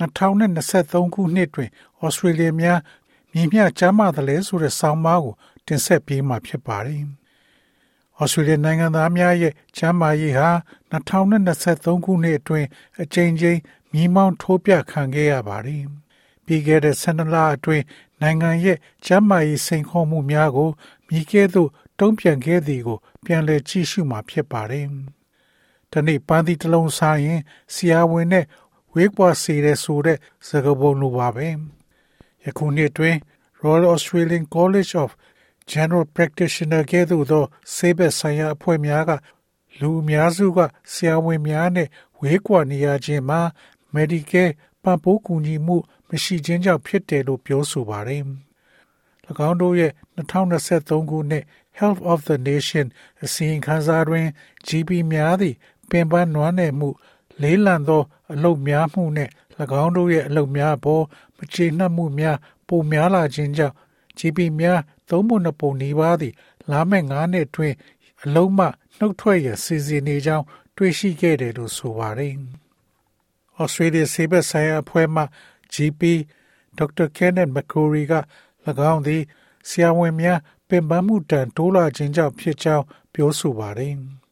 2023ခုနှစ်တွင်ဩစတြေးလျများမြင်မျှကျမ်းမာတယ်လဲဆိုတဲ့ဆောင်းပါးကို တင်ဆက်ပေးမှာဖြစ်ပါတယ်။ဩစတြေးလျနိုင်ငံသားများရဲ့ကျမ်းမာရေးဟာ2023ခုနှစ်အတွင်းအကြိမ်ကြိမ်မြင်းမောင်းထိုးပြခံခဲ့ရပါတယ်။ပြီးခဲ့တဲ့12လအတွင်းနိုင်ငံရဲ့ကျန်းမာရေးစိန်ခေါ်မှုများကိုမိကဲ့သို့တုံ့ပြန်ခဲ့သည်ကို ပြန်လည်ကြည့်ရှုမှာဖြစ်ပါတယ်။ဒီနေ့ပန်းသီးတစ်လုံးစားရင်ဆရာဝန်နဲ့ ဝေးကွာစေတဲ့ဆိုတဲ့စကားပုံလိုပါပဲ။ယခုနှစ်တွင် Royal Australian College of General Practitioner ကဲ့သို့သောဆေးဘက်ဆိုင်ရာအဖွဲ့များကလူအများစုကဆရာဝန်များနဲ့ဝေးကွာနေရခြင်းမှာ Medicare ပံ့ပိုးကူညီမှု မရှိခြင်းကြောင့်ဖြစ်တယ်လို့ပြောဆိုပါတယ်။၎င်းတို့ရဲ့2023ခုနှစ် Health of the Nation အစီရင်ခံစာတွင် GP များသည့်ပင်ပန်းနွမ်းနယ်မှု လေးလံသော အလုတ်များမှုနှင့်၎င်းတို့ရဲ့အလုတ်များပေါ်မကျေနပ်မှုများပိုများလာခြင်းကြောင့် GP များသုံးပုံနှစ်ပုံနီးပါးသည်လာမယ့်9နှစ်အတွင်းအလုံးမှနှုတ်ထွက်ရစီစဉ်နေကြောင်းတွေ့ရှိခဲ့တယ်လို့ဆိုပါတယ်။ Australia ဆေးဘက်ဆိုင်ရာအဖွဲ့မှ GP Dr. Kenneth McCrory က၎င်းသည်ဆရာဝန်များပင်ပန်းမှုတန်တိုးလာခြင်းကြောင့်ဖြစ်ကြောင်းပြောဆိုပါတယ်။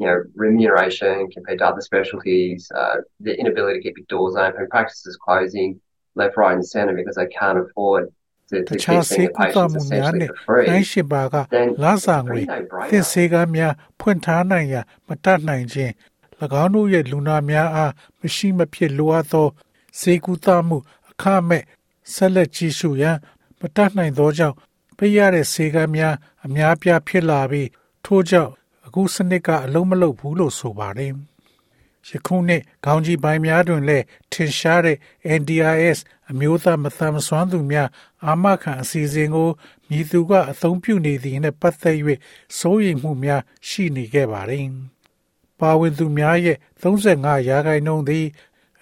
you know, remuneration compared to other specialties, uh, the inability to keep your doors open, practices closing left, right, and centre because they can't afford to, to တခြား keep ဆေး seeing ကု the သ patients မှုများ essentially နဲ့ for free. တိုင်းရှင်ပါက then လာစာ it's a ငွေ pretty no-brainer. သင်ဆေးကမ်းများဖွင့်ထားနိုင်ရန်မတတ်နိုင်ခြင်း၎င်းတို့ရဲ့လူနာများအားမရှိမဖြစ်လိုအပ်သောဆေးကုသမှုအခမဲ့ဆက်လက်ကြည့်ရှုရန်မတတ်နိုင်သောကြောင့်ပေးရတဲ့ဆေးကမ်းများအများပြားဖြစ်လာပြီးထို့ကြောင့် အခုစနစ်ကအလုံးမလုံးဘူးလို့ဆိုပါတယ်။ယခုနှစ်ခေါင်းကြီးပိုင်းများတွင်လည်းထင်ရှားတဲ့ NDIS အမျိုးသားမသန်မစွမ်းသူများအာမခံအစီအစဉ်ကိုမြည်သူကအသုံးပြုနေသည်နှင့်ပတ်သက်၍စိုးရိမ်မှုများရှိနေခဲ့ပါတယ်။ပါဝင်သူများရဲ့35ရာခိုင်နှုန်းသည်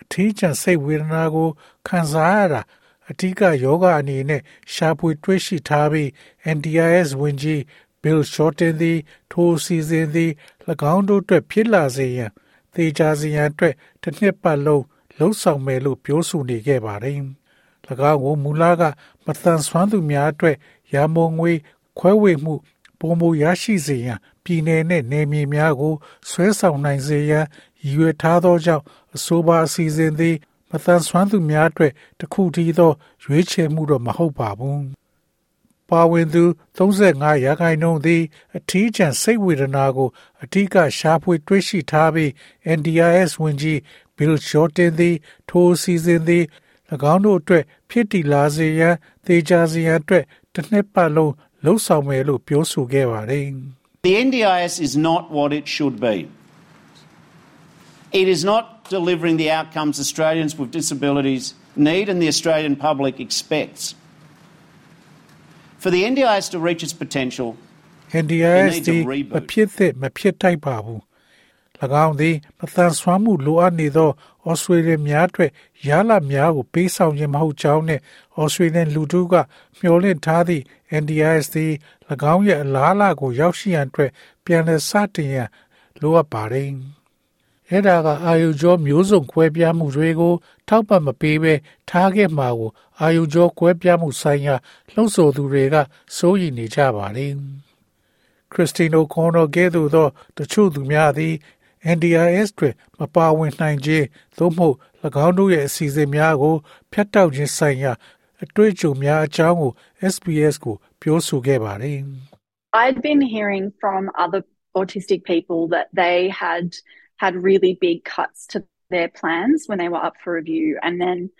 အထီးကျန်စိတ်ဝေဒနာကို ခံစားရတာအထူးကယောဂအနေနဲ့ရှာဖွေတွေ့ရှိထားပြီး NDIS ဝင်ကြီး Bill Shorten သည်ထိုအစီအစဉ်သည်၎င်းတို့အတွက်ဖြစ်လာစေရန်သေချာစေရန်အတွက်တစ်နှစ်ပတ်လုံးလှုံ့ဆော်မယ်လို့ပြောဆိုနေခဲ့ပါတယ်။၎င်းကိုမူလကမတန်ဆွမ်းသူများအတွက်ရာမုံငွေခွဲဝေမှုပုံမူရရှိစေရန်ပြည်내နဲ့နယ်မြေများကိုဆွဲဆောင်နိုင်စေရန်ရည်ရွယ်ထားသောကြောင့်အဆိုပါအစီအစဉ်သည်မတန်ဆွမ်းသူများအတွက်တစ်ခုတည်းသောရွေးချယ်မှုတော့မဟုတ်ပါဘူး။ ပါဝင်သူ35ရာခိုင်နှုန်းသည်အထီးကျန်စိတ်ဝေဒနာကိုအထူးကရှားဖွေတွေ့ရှိထားပြီး NDIS ဝင်ကြီး Bill Shorten သည်ထိုအစီအစဉ်သည်၎င်းတို့အတွက်ဖြစ်တည်လာစေရန်သေချာစေရန်အတွက်တစ်နှစ်ပတ်လုံးလှုံ့ဆော်မယ်လို့ပြောဆိုခဲ့ပါတယ်။ The NDIS is not what it should be. It is not delivering the outcomes Australians with disabilities need and the Australian public expects. For the NDIS to reach its potential, NDIS It needs a သည် reboot. မဖြစ်သင့်မဖြစ်ထိုက်ပါဘူး၎င်းသည်မတန်ဆွမ်းမှုလိုအပ်နေသောဩစတြေးလျများအတွက်ရလဒ်များကိုပေးဆောင်ခြင်းမဟုတ်ကြောင်းနှင့်ဩစတြေးလျလူထုကမျှော်လင့်ထားသည့် NDIS သည်၎င်းရဲ့အလားအလာကိုရောက်ရှိရန်အတွက်ပြန်လည်စတင်ရန်လိုအပ်ပါတယ်။ အဲ့ဒါကအာယုကျော်မျိုးစုံခွဲပြားမှုတွေကို ထောက်ပံ့မပေးဘဲထားခဲ့မှာကိုအာယုကျော်ခွဲပြားမှုဆိုင်ရာလှုံ့ဆော်သူတွေကစိုးရိမ်နေကြပါတယ်။ Christine O'Connor ကဲ့သို့သောတချို့သူများသည် NDIS တွင်မပါဝင်နိုင်ခြင်းသို့မဟုတ်၎င်းတို့ရဲ့အစီအစဉ်များကိုဖျက်တောက်ခြင်းဆိုင်ရာအတွေ့အကြုံများအကြောင်းကို SBS ကိုပြောဆိုခဲ့ပါတယ် I'd been hearing from other autistic people that they had had really big cuts to their plans when they were up for review. And then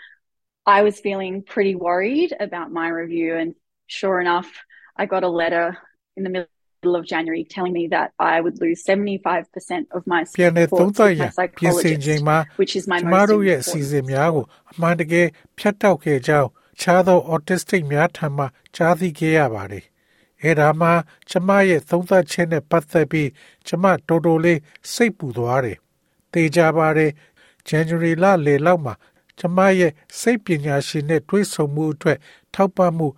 I was feeling pretty worried about my review. And sure enough, I got a letter in the middle middle of January telling me that I would lose 75% of my ပြန်လည်သုံး reports သပ် with ရ my န်ပြင်ဆင်ချိန် psychologist, မှာ which is my ကျမ most တို့ရဲ့အစီအ important စဉ်များကိုအမှန်တကယ်ဖြတ်တောက်ခဲ့ကြောင်းခြားသော autistic များထံမှကြားသိခဲ့ရပါတယ်။ အဲဒါမှကျမရဲ့သုံးသပ်ချက်နဲ့ပတ်သက်ပြီးကျမတော်တော်လေးစိတ်ပူသွားတယ်။တေချာပါတယ်။ January လလယ်လောက်မှာကျမရဲ့စိတ်ပညာရှင်နဲ့တွေ့ဆုံမှုအတွက်ထောက်ပံ့မှု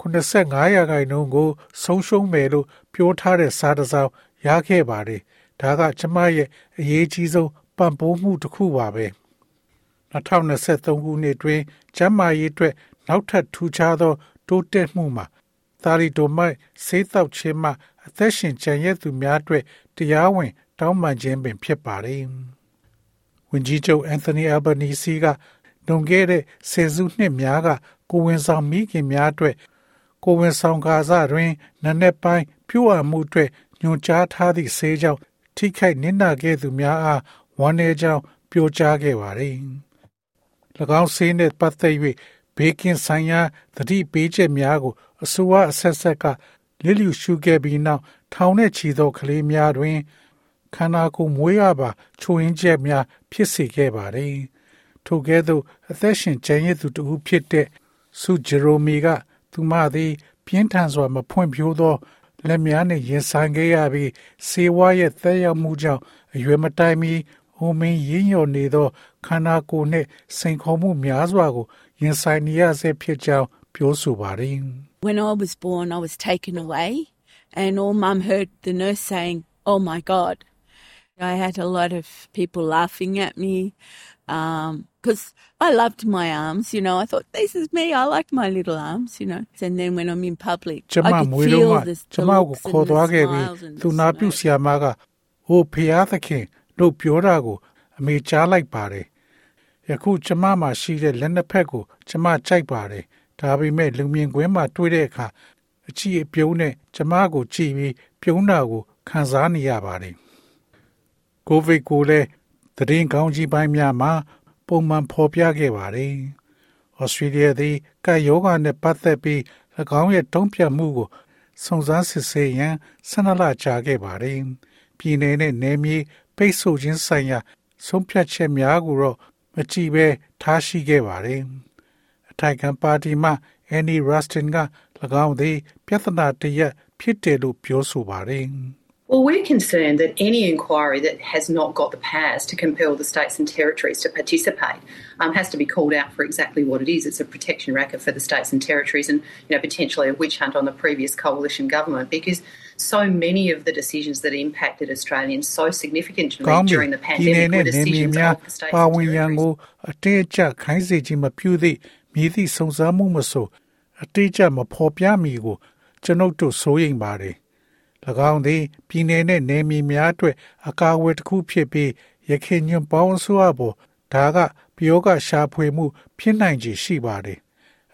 85ရာခိုင်နှုန်းကို ဆုံးရှုံးမယ်လို့ပြောထားတဲ့စာတစ်စောင်ရခဲ့ပါတယ်။ဒါကကျမရဲ့အရေးကြီးဆုံးပံ့ပိုးမှုတစ်ခုပါပဲ။2023ခုနှစ်တွင်ကျန်းမာရေးအတွက်နောက်ထပ်ထူးခြားသော တိုးတက်မှုမှာ သာရီတိုမိုက်ဆေးတောက်ခြင်းမှအသက်ရှင်ကျန်ရည်သူများအတွက်တရားဝင် တောင်းပန်ခြင်းပင်ဖြစ်ပါတယ်။ဝန်ကြီးချုပ်အန်သိုနီအယ်ဘနီစီကလွန်ခဲ့တဲ့ဆယ်စုနှစ်များကကိုဝင်ဆောင်မိခင်များအတွက်ကိုဝင်ဆောင်ကာစတွင်နနက်ပိုင်းပြုအပ်မှုအတွက်ညွှန်ကြားထားသည့်ဆေးကြောင့်ထိခိုက်နစ်နာခဲ့သူများအားဝမ်းနည်းကြောင်းပြောကြားခဲ့ပါတယ်။၎င်းဆေးနှင့်ပတ်သက်၍ဘေးကင်းဆိုင်ရာသတိပေးချက်များကို အစိုးရအဆက်ဆက်ကလစ်လျူရှုခဲ့ပြီးနောက်ထောင်နဲ့ချီသောကလေးများတွင်ခန္ဓာကိုယ်မွေးရပါချိုးရင်းချက်များဖြစ်စေခဲ့ပါတယ်။ထို့ကဲ့သို့အသက်ရှင်ကျန်ရည်သူတဦးဖြစ်တဲ့ဆုဂျေရိုမီက သူမသည် ပြင်းထန်စွာမဖွင့်ဖြိုးသောလက်များနှင့်ရင်ဆိုင်ခဲ့ရပြီးစေဝါရဲ့သက်ရောက်မှုကြောင့်အရွယ်မတိုင်မီအိုမင်းရင်းညော်နေသောခန္ဓာကိုယ်နှင့်စိန်ခေါ်မှုများစွာကို ရင်ဆိုင်နေရဆဲဖြစ်ကြောင်းပြောဆိုပါတယ် When I was born, I was taken away, and all mum heard the nurse saying, Oh my God. I had a lot of people laughing at me because I loved my arms, you know. I thought, This is me. I like my little arms, you know. And then when I'm in public, ကျမ I မွေး could တော့ feel က the, ကျ the မကို looks ခေါ် and သွား the ခဲ့ပြီး smiles and သူ the နာပြု smiles. ဆရာမကဟိုဖျားသခင်တို့ပြောတာကို အမေကြားလိုက်ပါတယ်ယခုကျမမှာရှိတဲ့လက်နှစ်ဖက်ကို ကျမကြိုက်ပါတယ် ဒါပေမဲ့လူမြင်ကွင်းမှာတွေ့တဲ့အခါအချီအပြုံးနဲ့ကျမကိုကြည့်ပြီးပြုံးတာကိုခံစားနေရပါတယ်ကိုဗစ်ကိုလည်းသတင်းကောင်းကြီးပိုင်းများမှာပုံမှန်ဖော်ပြခဲ့ပါတယ်ဩစတြေးလျသည်ကပ်ယောဂနဲ့ပတ်သက်ပြီး၎င်းရဲ့တုံ့ပြန်မှုကိုစုံစမ်းစစ်ဆေးရန်ဆန္ဒလာကြာခဲ့ပါတယ်။ပြည်내နဲ့နယ်မြေပိတ်ဆို့ခြင်းဆိုင်ရာဆုံးဖြတ်ချက်များကိုတော့မကြည့်ဘဲထားရှိခဲ့ပါတယ်။အ ထိုက်ခံပါတီမှ Annie Rustin က၎င်းသည်ပြဿနာတစ်ရပ်ဖြစ်တယ်လို့ပြောဆိုပါတယ်။ Well, we're concerned that any inquiry that has not got the powers to compel the states and territories to participate um, has to be called out for exactly what it is. It's a protection racket for the states and territories, and you know potentially a witch hunt on the previous coalition government because so many of the decisions that impacted Australians so significantly ကောင်းပြီ during the ပြည်내 pandemic နဲ့ were နယ်မြေ decisions များ of the states ပါ and ဝင်ရန် territories. ကိုအတေးအကျခိုင်းစေခြင်းမပြုသည့်မြည်သည့်စုံစမ်းမှုမဆိုအတေးအကျမဖော်ပြမီကို ကျွန်ုပ်တို့စိုးရိမ်ပါတယ်၎င်းသည်ပြည်내နဲ့နယ်မြေများအတွက်အကာအကွယ်တစ်ခုဖြစ်ပြီးရခိုင်ညွန့်ပေါင်းဆိုအပေါ်ဒါကပယောဂရှာဖွေမှု ဖြစ်နိုင်ခြေရှိပါတယ်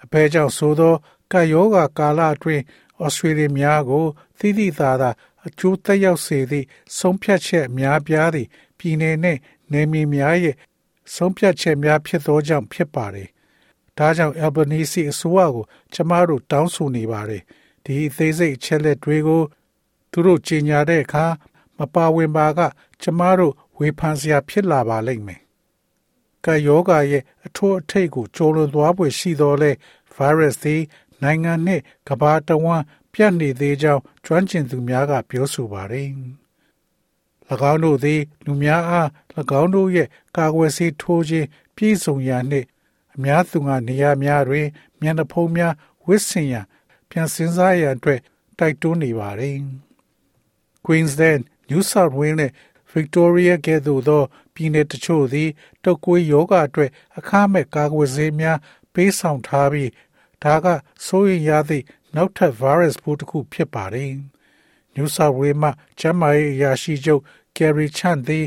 အဘဲကြောင့်ဆိုသောကာယောဂါကာလအတွင်းဩစတြေးလျများကိုသိသိသာသာအကျိုးသက်ရောက်စေသည့်ဆုံးဖြတ်ချက်အများပြားသည့်ပြည်내နဲ့နယ်မြေများရဲ့ဆုံးဖြတ်ချက်များဖြစ်သောကြောင့်ဖြစ်ပါတယ်။ ဒါကြောင့် Albanese အစိုးရကိုကျမတို့တောင်းဆိုနေပါတယ်။ဒီအသေးစိတ်အချက်လက်တွေကိုသူတို့ကြေညာတဲ့အခါမပါဝင်ပါက ကျမတို့ဝေဖန်စရာဖြစ်လာပါလိမ့်မယ်။ကာယောဂါရဲ့အထိုးအထိပ်ကိုကျော်လွန်သွားပွေရှိတော်လဲ virus သည်နိုင်ငံနှင့်ကမ္ဘာတဝန်းပြန့်နေသေးကြောင်းကျွမ်းကျင်သူများကပြောဆိုပါတယ်။၎င်းတို့သည် လူများအား၎င်းတို့ရဲ့ကာကွယ်ဆေးထိုးခြင်းပြည့်စုံရန်နှင့် အများသူငါနေရာများတွင်မျက်နှာဖုံးများဝစ်ဆင်ရန်ပြန်စင်းစားရန်အတွက်တိုက်တွန်းနေပါတယ်။ Queensland, New South Wales နဲ့ Victoria ကဲ့သို့သောပြည်내တချို့သည်တုပ်ကွေးယောဂအတွက်အခမဲ့ကာကွယ်ဆေးများပေးဆောင်ထားပြီးဒါကစိုးရိမ်ရသည့်နောက်ထပ် virus ပိုးတစ်ခုဖြစ်ပါတယ်။ New South Wales မှကျန်းမာရေးအရာရှိချုပ် Gary Chan သည်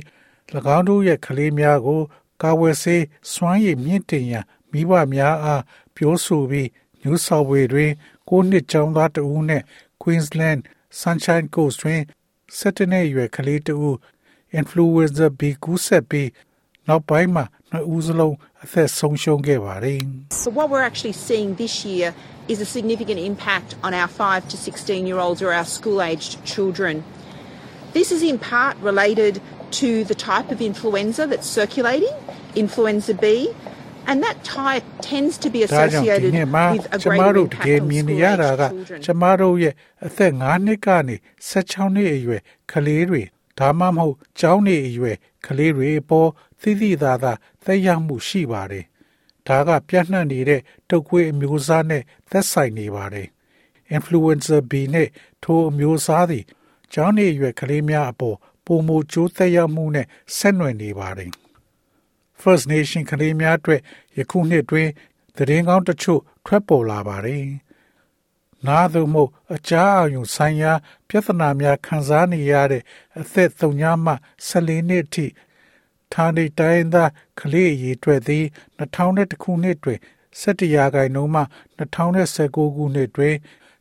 ၎င်းတို့ရဲ့ကလေးများကိုကာဝယ်ဆေးစွမ်းရည်မြင့်တင်ရန် မိဘများအားပြောဆိုပြီး New South Wales တွင်ကိုနှစ်ကျောင်းသားတဦးနှင့် Queensland Sunshine Coast တွင်17နှစ်အရွယ်ကလေးတဦး influenza B ကူးစက်ပြီး နောက်ပိုင်းမှာနှစ်ဦးစလုံးအသက်ဆုံးရှုံးခဲ့ပါတယ် So, what we're actually seeing this year is a significant impact on our 5 to 16 year olds or our school aged children. This is in part related to the type of influenza that's circulating, influenza B, and that type tends to be ဒါကြောင့်ဒီ associated နှစ်မှာ with a ကျမ greater တို့တကယ် impact on မြင်နေ school ရတာက aged children. ကျမတို့ရဲ့အသက်9နှစ်ကနေ16နှစ်အရွယ်ကလေးတွေဒါမှမဟုတ်ကျောင်းနေအရွယ်ကလေးတွေအပေါ်သိသိသာသာသက်ရောက်မှုရှိပါတယ်။ဒါကပြန့်နှံ့နေတဲ့တုပ်ကွေးအမျိုးအစားနဲ့သက်ဆိုင်နေပါတယ်။ influenza B နဲ့ထိုအမျိုးအစားသည်ကျောင်းနေအရွယ်ကလေးများအပေါ်ပုံမကျိုးသက်ရောက်မှုနဲ့ဆက်နွယ်နေပါတယ်။ First Nation ကလေးများအတွက်ယခုနှစ်တွင်သတင်းကောင်းတချို့ထွက်ပေါ်လာပါတယ်။နားသို့မဟုတ်အကြားအယုံဆိုင်ရာပြဿနာများခံစားနေရတဲ့အသက်၃ညမှ14နှစ်အထိဌာနေတိုင်းသားကလေးအရေးအတွက်သည်2001ခုနှစ်တွင်17ရာခိုင်နှုန်းမှ2019ခုနှစ်တွင်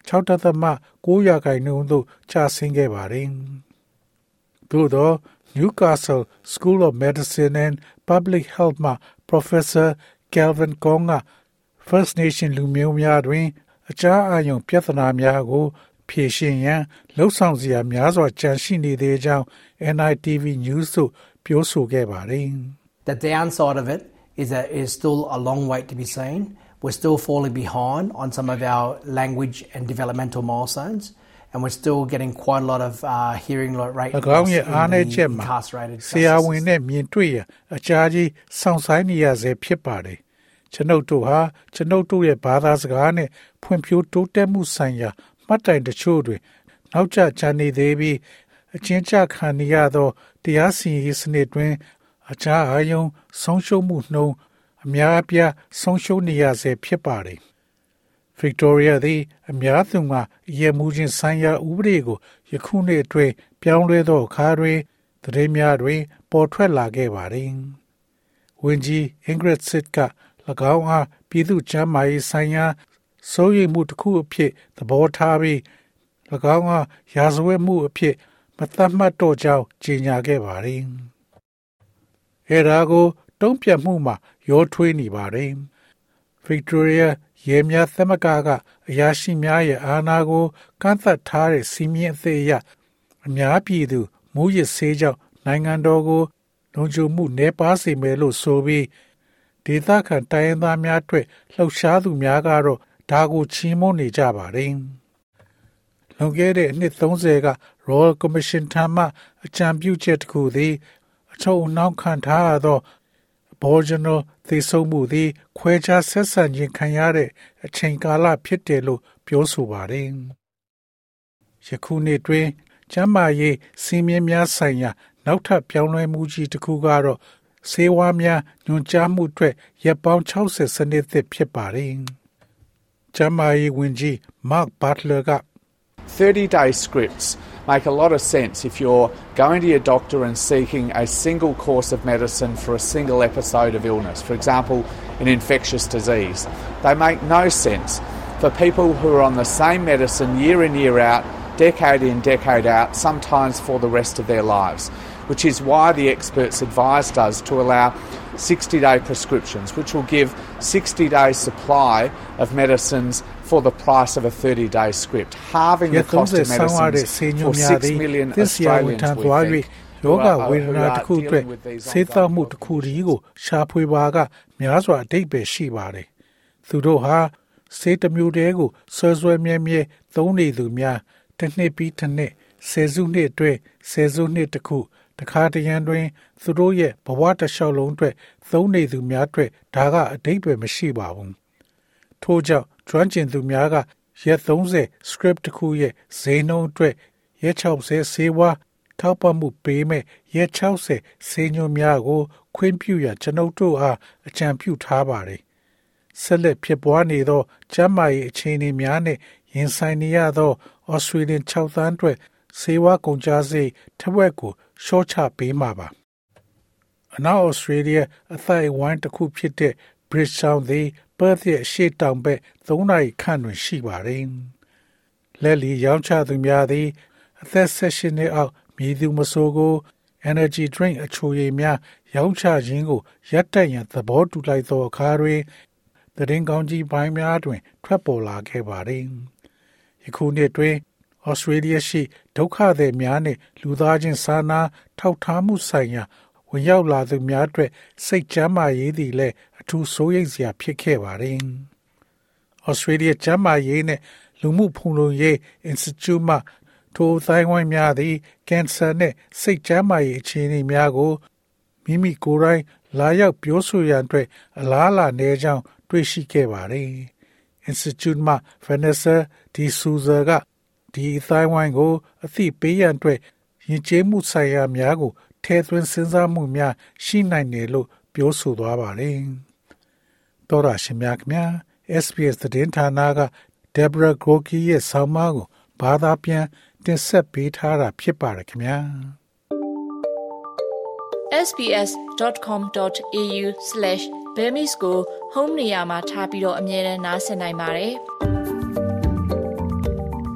6.9ရာခိုင်နှုန်းသို့ကျဆင်းခဲ့ပါတယ်။သို့သော Newcastle School of Medicine and Public Health မှ Professor Calvin Kong က First Nation လူမျိုးများတွင် အကြားအာရုံပြဿနာများကို ဖြေရှင်းရန်လှုံ့ဆော်စရာများစွာကြံရှိနေသေးကြောင်း NITV News သို့ပြောဆိုခဲ့ပါတယ် The downside of it is that it is still a long wait to be seen. We're still falling behind on some of our language and developmental milestones, And we're still getting quite a lot of uh, hearing rate ၎င်း loss ရဲ့ in အားနည်း the ချက်မှာ incarcerated ဆရာ justice ဝန်နဲ့မြင်တွေ့ရန်အကြာကြီးစောင့်ဆိုင်နေရဆဲဖြစ်ပါတယ်ကျွန်ုပ်တို့ဟာကျွန်ုပ်တို့ရဲ့ဘာသာစကားနဲ့ဖွံ့ဖြိုးတိုးတက်မှုဆိုင်ရာမှတ်တိုင်တချို့တွင်နောက်ကျချနေသေးပြီးအချင်းချခံနေရသောတရားစီရင်ရေးစနစ်တွင်အခြားအယုံဆုံးရှုံးမှုနှုန်းအများအပြားဆုံးရှုံးနေရဆဲဖြစ်ပါတယ်။ Victoria သည် အများသူငါရေမှုချင်းဆိုင်ရာဥပဒေကိုယခုနှစ်အတွင်းပြောင်းလဲသောအခါတွင်သတင်းများတွင် ပေါ်ထွက်လာခဲ့ပါတယ်။ဝန်ကြီး Ingrid Sit က၎င်းအားပြည်သူ့ကျန်းမာရေးဆိုင်ရာစိုးရိမ်မှုတစ်ခုအဖြစ်သဘောထားပြီး၎င်းအားရာဇဝတ်မှုအဖြစ်မသတ်မှတ်တော့ကြောင်းကြေညာခဲ့ပါတယ်။အဲဒါကို တုံ့ပြန်မှုမှာရောထွေးနေပါတယ်။ Victoria ရဲများသမဂ္ဂကအရာရှိများရဲ့အာဏာကိုကန့်သတ်ထားတဲ့စီမင်းအသေးအရအများပြည်သူမူရစ်ဆေးကြောင့်နိုင်ငံတော်ကိုလုံခြုံမှုနှဲပါစေမယ်လို့ဆိုပြီးဒေသခံတိုင်းရင်းသားများအတွက်လှုပ်ရှားသူများကတော့ဒါကိုချီးမွမ်းနေကြပါတယ်။လွန်ခဲ့တဲ့အနှစ်30က Royal Commission ထံမှအကြံပြုချက်တစ်ခုသည်အချုပ်အနှောင်းခံထားရသော Aboriginal သေဆုံးမှုသည် ခွဲခြားဆက်ဆံခြင်းခံရတဲ့အချိန်ကာလဖြစ်တယ်လို့ပြောဆိုပါတယ်။ယခုနှစ်တွင် ကျမ်းမာရေးစီမင်းများဆိုင်ရာ နောက်ထပ်ပြောင်းလဲမှုကြီးတစ်ခုကတော့ဆေးဝါးများညွှန်ကြားမှုအတွက်ရပ်ပေါင်း60စနစ်သစ်ဖြစ်ပါတယ်။ကျမ်းမာရေးဝန်ကြီး Mark Butler က30 day scripts make a lot of sense if you're going to your doctor and seeking a single course of medicine for a single episode of illness, for example, an infectious disease. They make no sense for people who are on the same medicine year in, year out, decade in, decade out, sometimes for the rest of their lives, which is why the experts advised us to allow 60 day prescriptions, which will give 60 days supply of medicines for the price of a 30 day script, halving the ရက် cost of 30ဆောင်းရတဲ့ medicines ဆေးညွှ for န်များ6သည် million သစ္စရာဝန်ထံ Australians. သွား We ၍ယော think, who ဂ are- ဝေဒ who နာ are တစ်ခုအတွက် dealing with these ဆေးသောက်မှု ongoing တစ်ခုတည်းကိုရှာဖွေပါကများစွာအတိတ်ပဲရှိပါတယ်။သူတို့ဟာဆေးတစ်မျိုးတည်းကိုဆွဲဆွဲမြဲမြဲသုံးနေသူများတစ်နှစ်ပြီးတစ်နှစ်ဆယ်စုနှစ်အတွင်းဆယ်စုနှစ်တစ်ခုတခါတရံတွင် သူတို့ရဲ့ဘဝတစ်လျှောက်လုံးအတွက်သုံးနေသူများအတွက်ဒါကအတိတ်ပဲမရှိပါဘူး။ထို့ကြောင့် ကျွမ်းကျင်သူများကရက်30 script တစ်ခုရဲ့ဈေးနှုန်းအတွက်ရက်60ဆေးဝါးထောက်ပံ့မှုပေးမဲ့ရက်60ဆေးညွှန်းများကို ခွင့်ပြုရန်ကျွန်ုပ်တို့အားအကြံပြုထားပါတယ်။ဆက်လက်ဖြစ်ပွားနေသောကျန်းမာရေးအခြေအနေများနဲ့ရင်ဆိုင်နေရသော Australian 6သန်းအတွက်ဆေးဝါးကုန်ကျစရိတ်တစ်ဝက်ကိုရှော့ချပေးမှာပါ။အနောက်ဩစတြေးလျအသိုက်အဝိုင်းတစ်ခုဖြစ်တဲ့ Bridgetown သည် Perth ရဲ့အရှေ့တောင်ဘက်3နာရီခန့်တွင်ရှိပါတယ်။လက်လီရောင်းချသူများသည် အသက်16နှစ်အောက်မည်သူမဆိုကို energy drink အချိုရည်များ ရောင်းချခြင်းကိုရပ်တန့်ရန်သဘောတူလိုက်သောအခါတွင်သတင်းကောင်းကြီးပိုင်းများတွင် ထွက်ပေါ်လာခဲ့ပါသည်။ယခုနှစ်တွင်ဩစတြေးလျရှိဒုက္ခသည်များနှင့်လူသားချင်းစာနာထောက်ထားမှုဆိုင်ရာ ဝင်ရောက်လာသူများအတွက်စိတ်ကျမ်းမာရေးသည်လည်းအထူးစိုးရိမ်စရာဖြစ်ခဲ့ပါတယ်။ဩစတြေးလျကျမ်းမာရေးနှင့်လူမှုဖုံလုံရေး Institute မှထိုသိုင်းဝိုင်းများသည်ကင်ဆာနှင့်စိတ်ကျန်းမာရေးအခြေအနေများကိုမိမိကိုယ်တိုင်လာရောက်ပြောဆိုရန်အတွက်အလားအလာနေကြောင်းတွေ့ရှိခဲ့ပါတယ်။ Institute မှ Vanessa Di Souza ကဒီအသိုင်းဝိုင်းကို အသိပေးရန်အတွက်ယဉ်ကျေးမှုဆိုင်ရာများကို ထဲသွင်းစဉ်းစားမှုများရှိနိုင်တယ်လို့ပြောဆိုသွားပါတယ်။တော်ရရှိမြခင် SBS သတင်းဌာနက Deborah Gorky ရဲ့ဆောင်းပါးကိုဘာသာပြန်တင်ဆက်ပေးထားတာဖြစ်ပါတယ်ခင်ဗျာ sbs.com.au/bemis ကို home နေရာမှာထားပြီးတော့အမြဲတမ်းနှာစင်နိုင်ပါတယ်။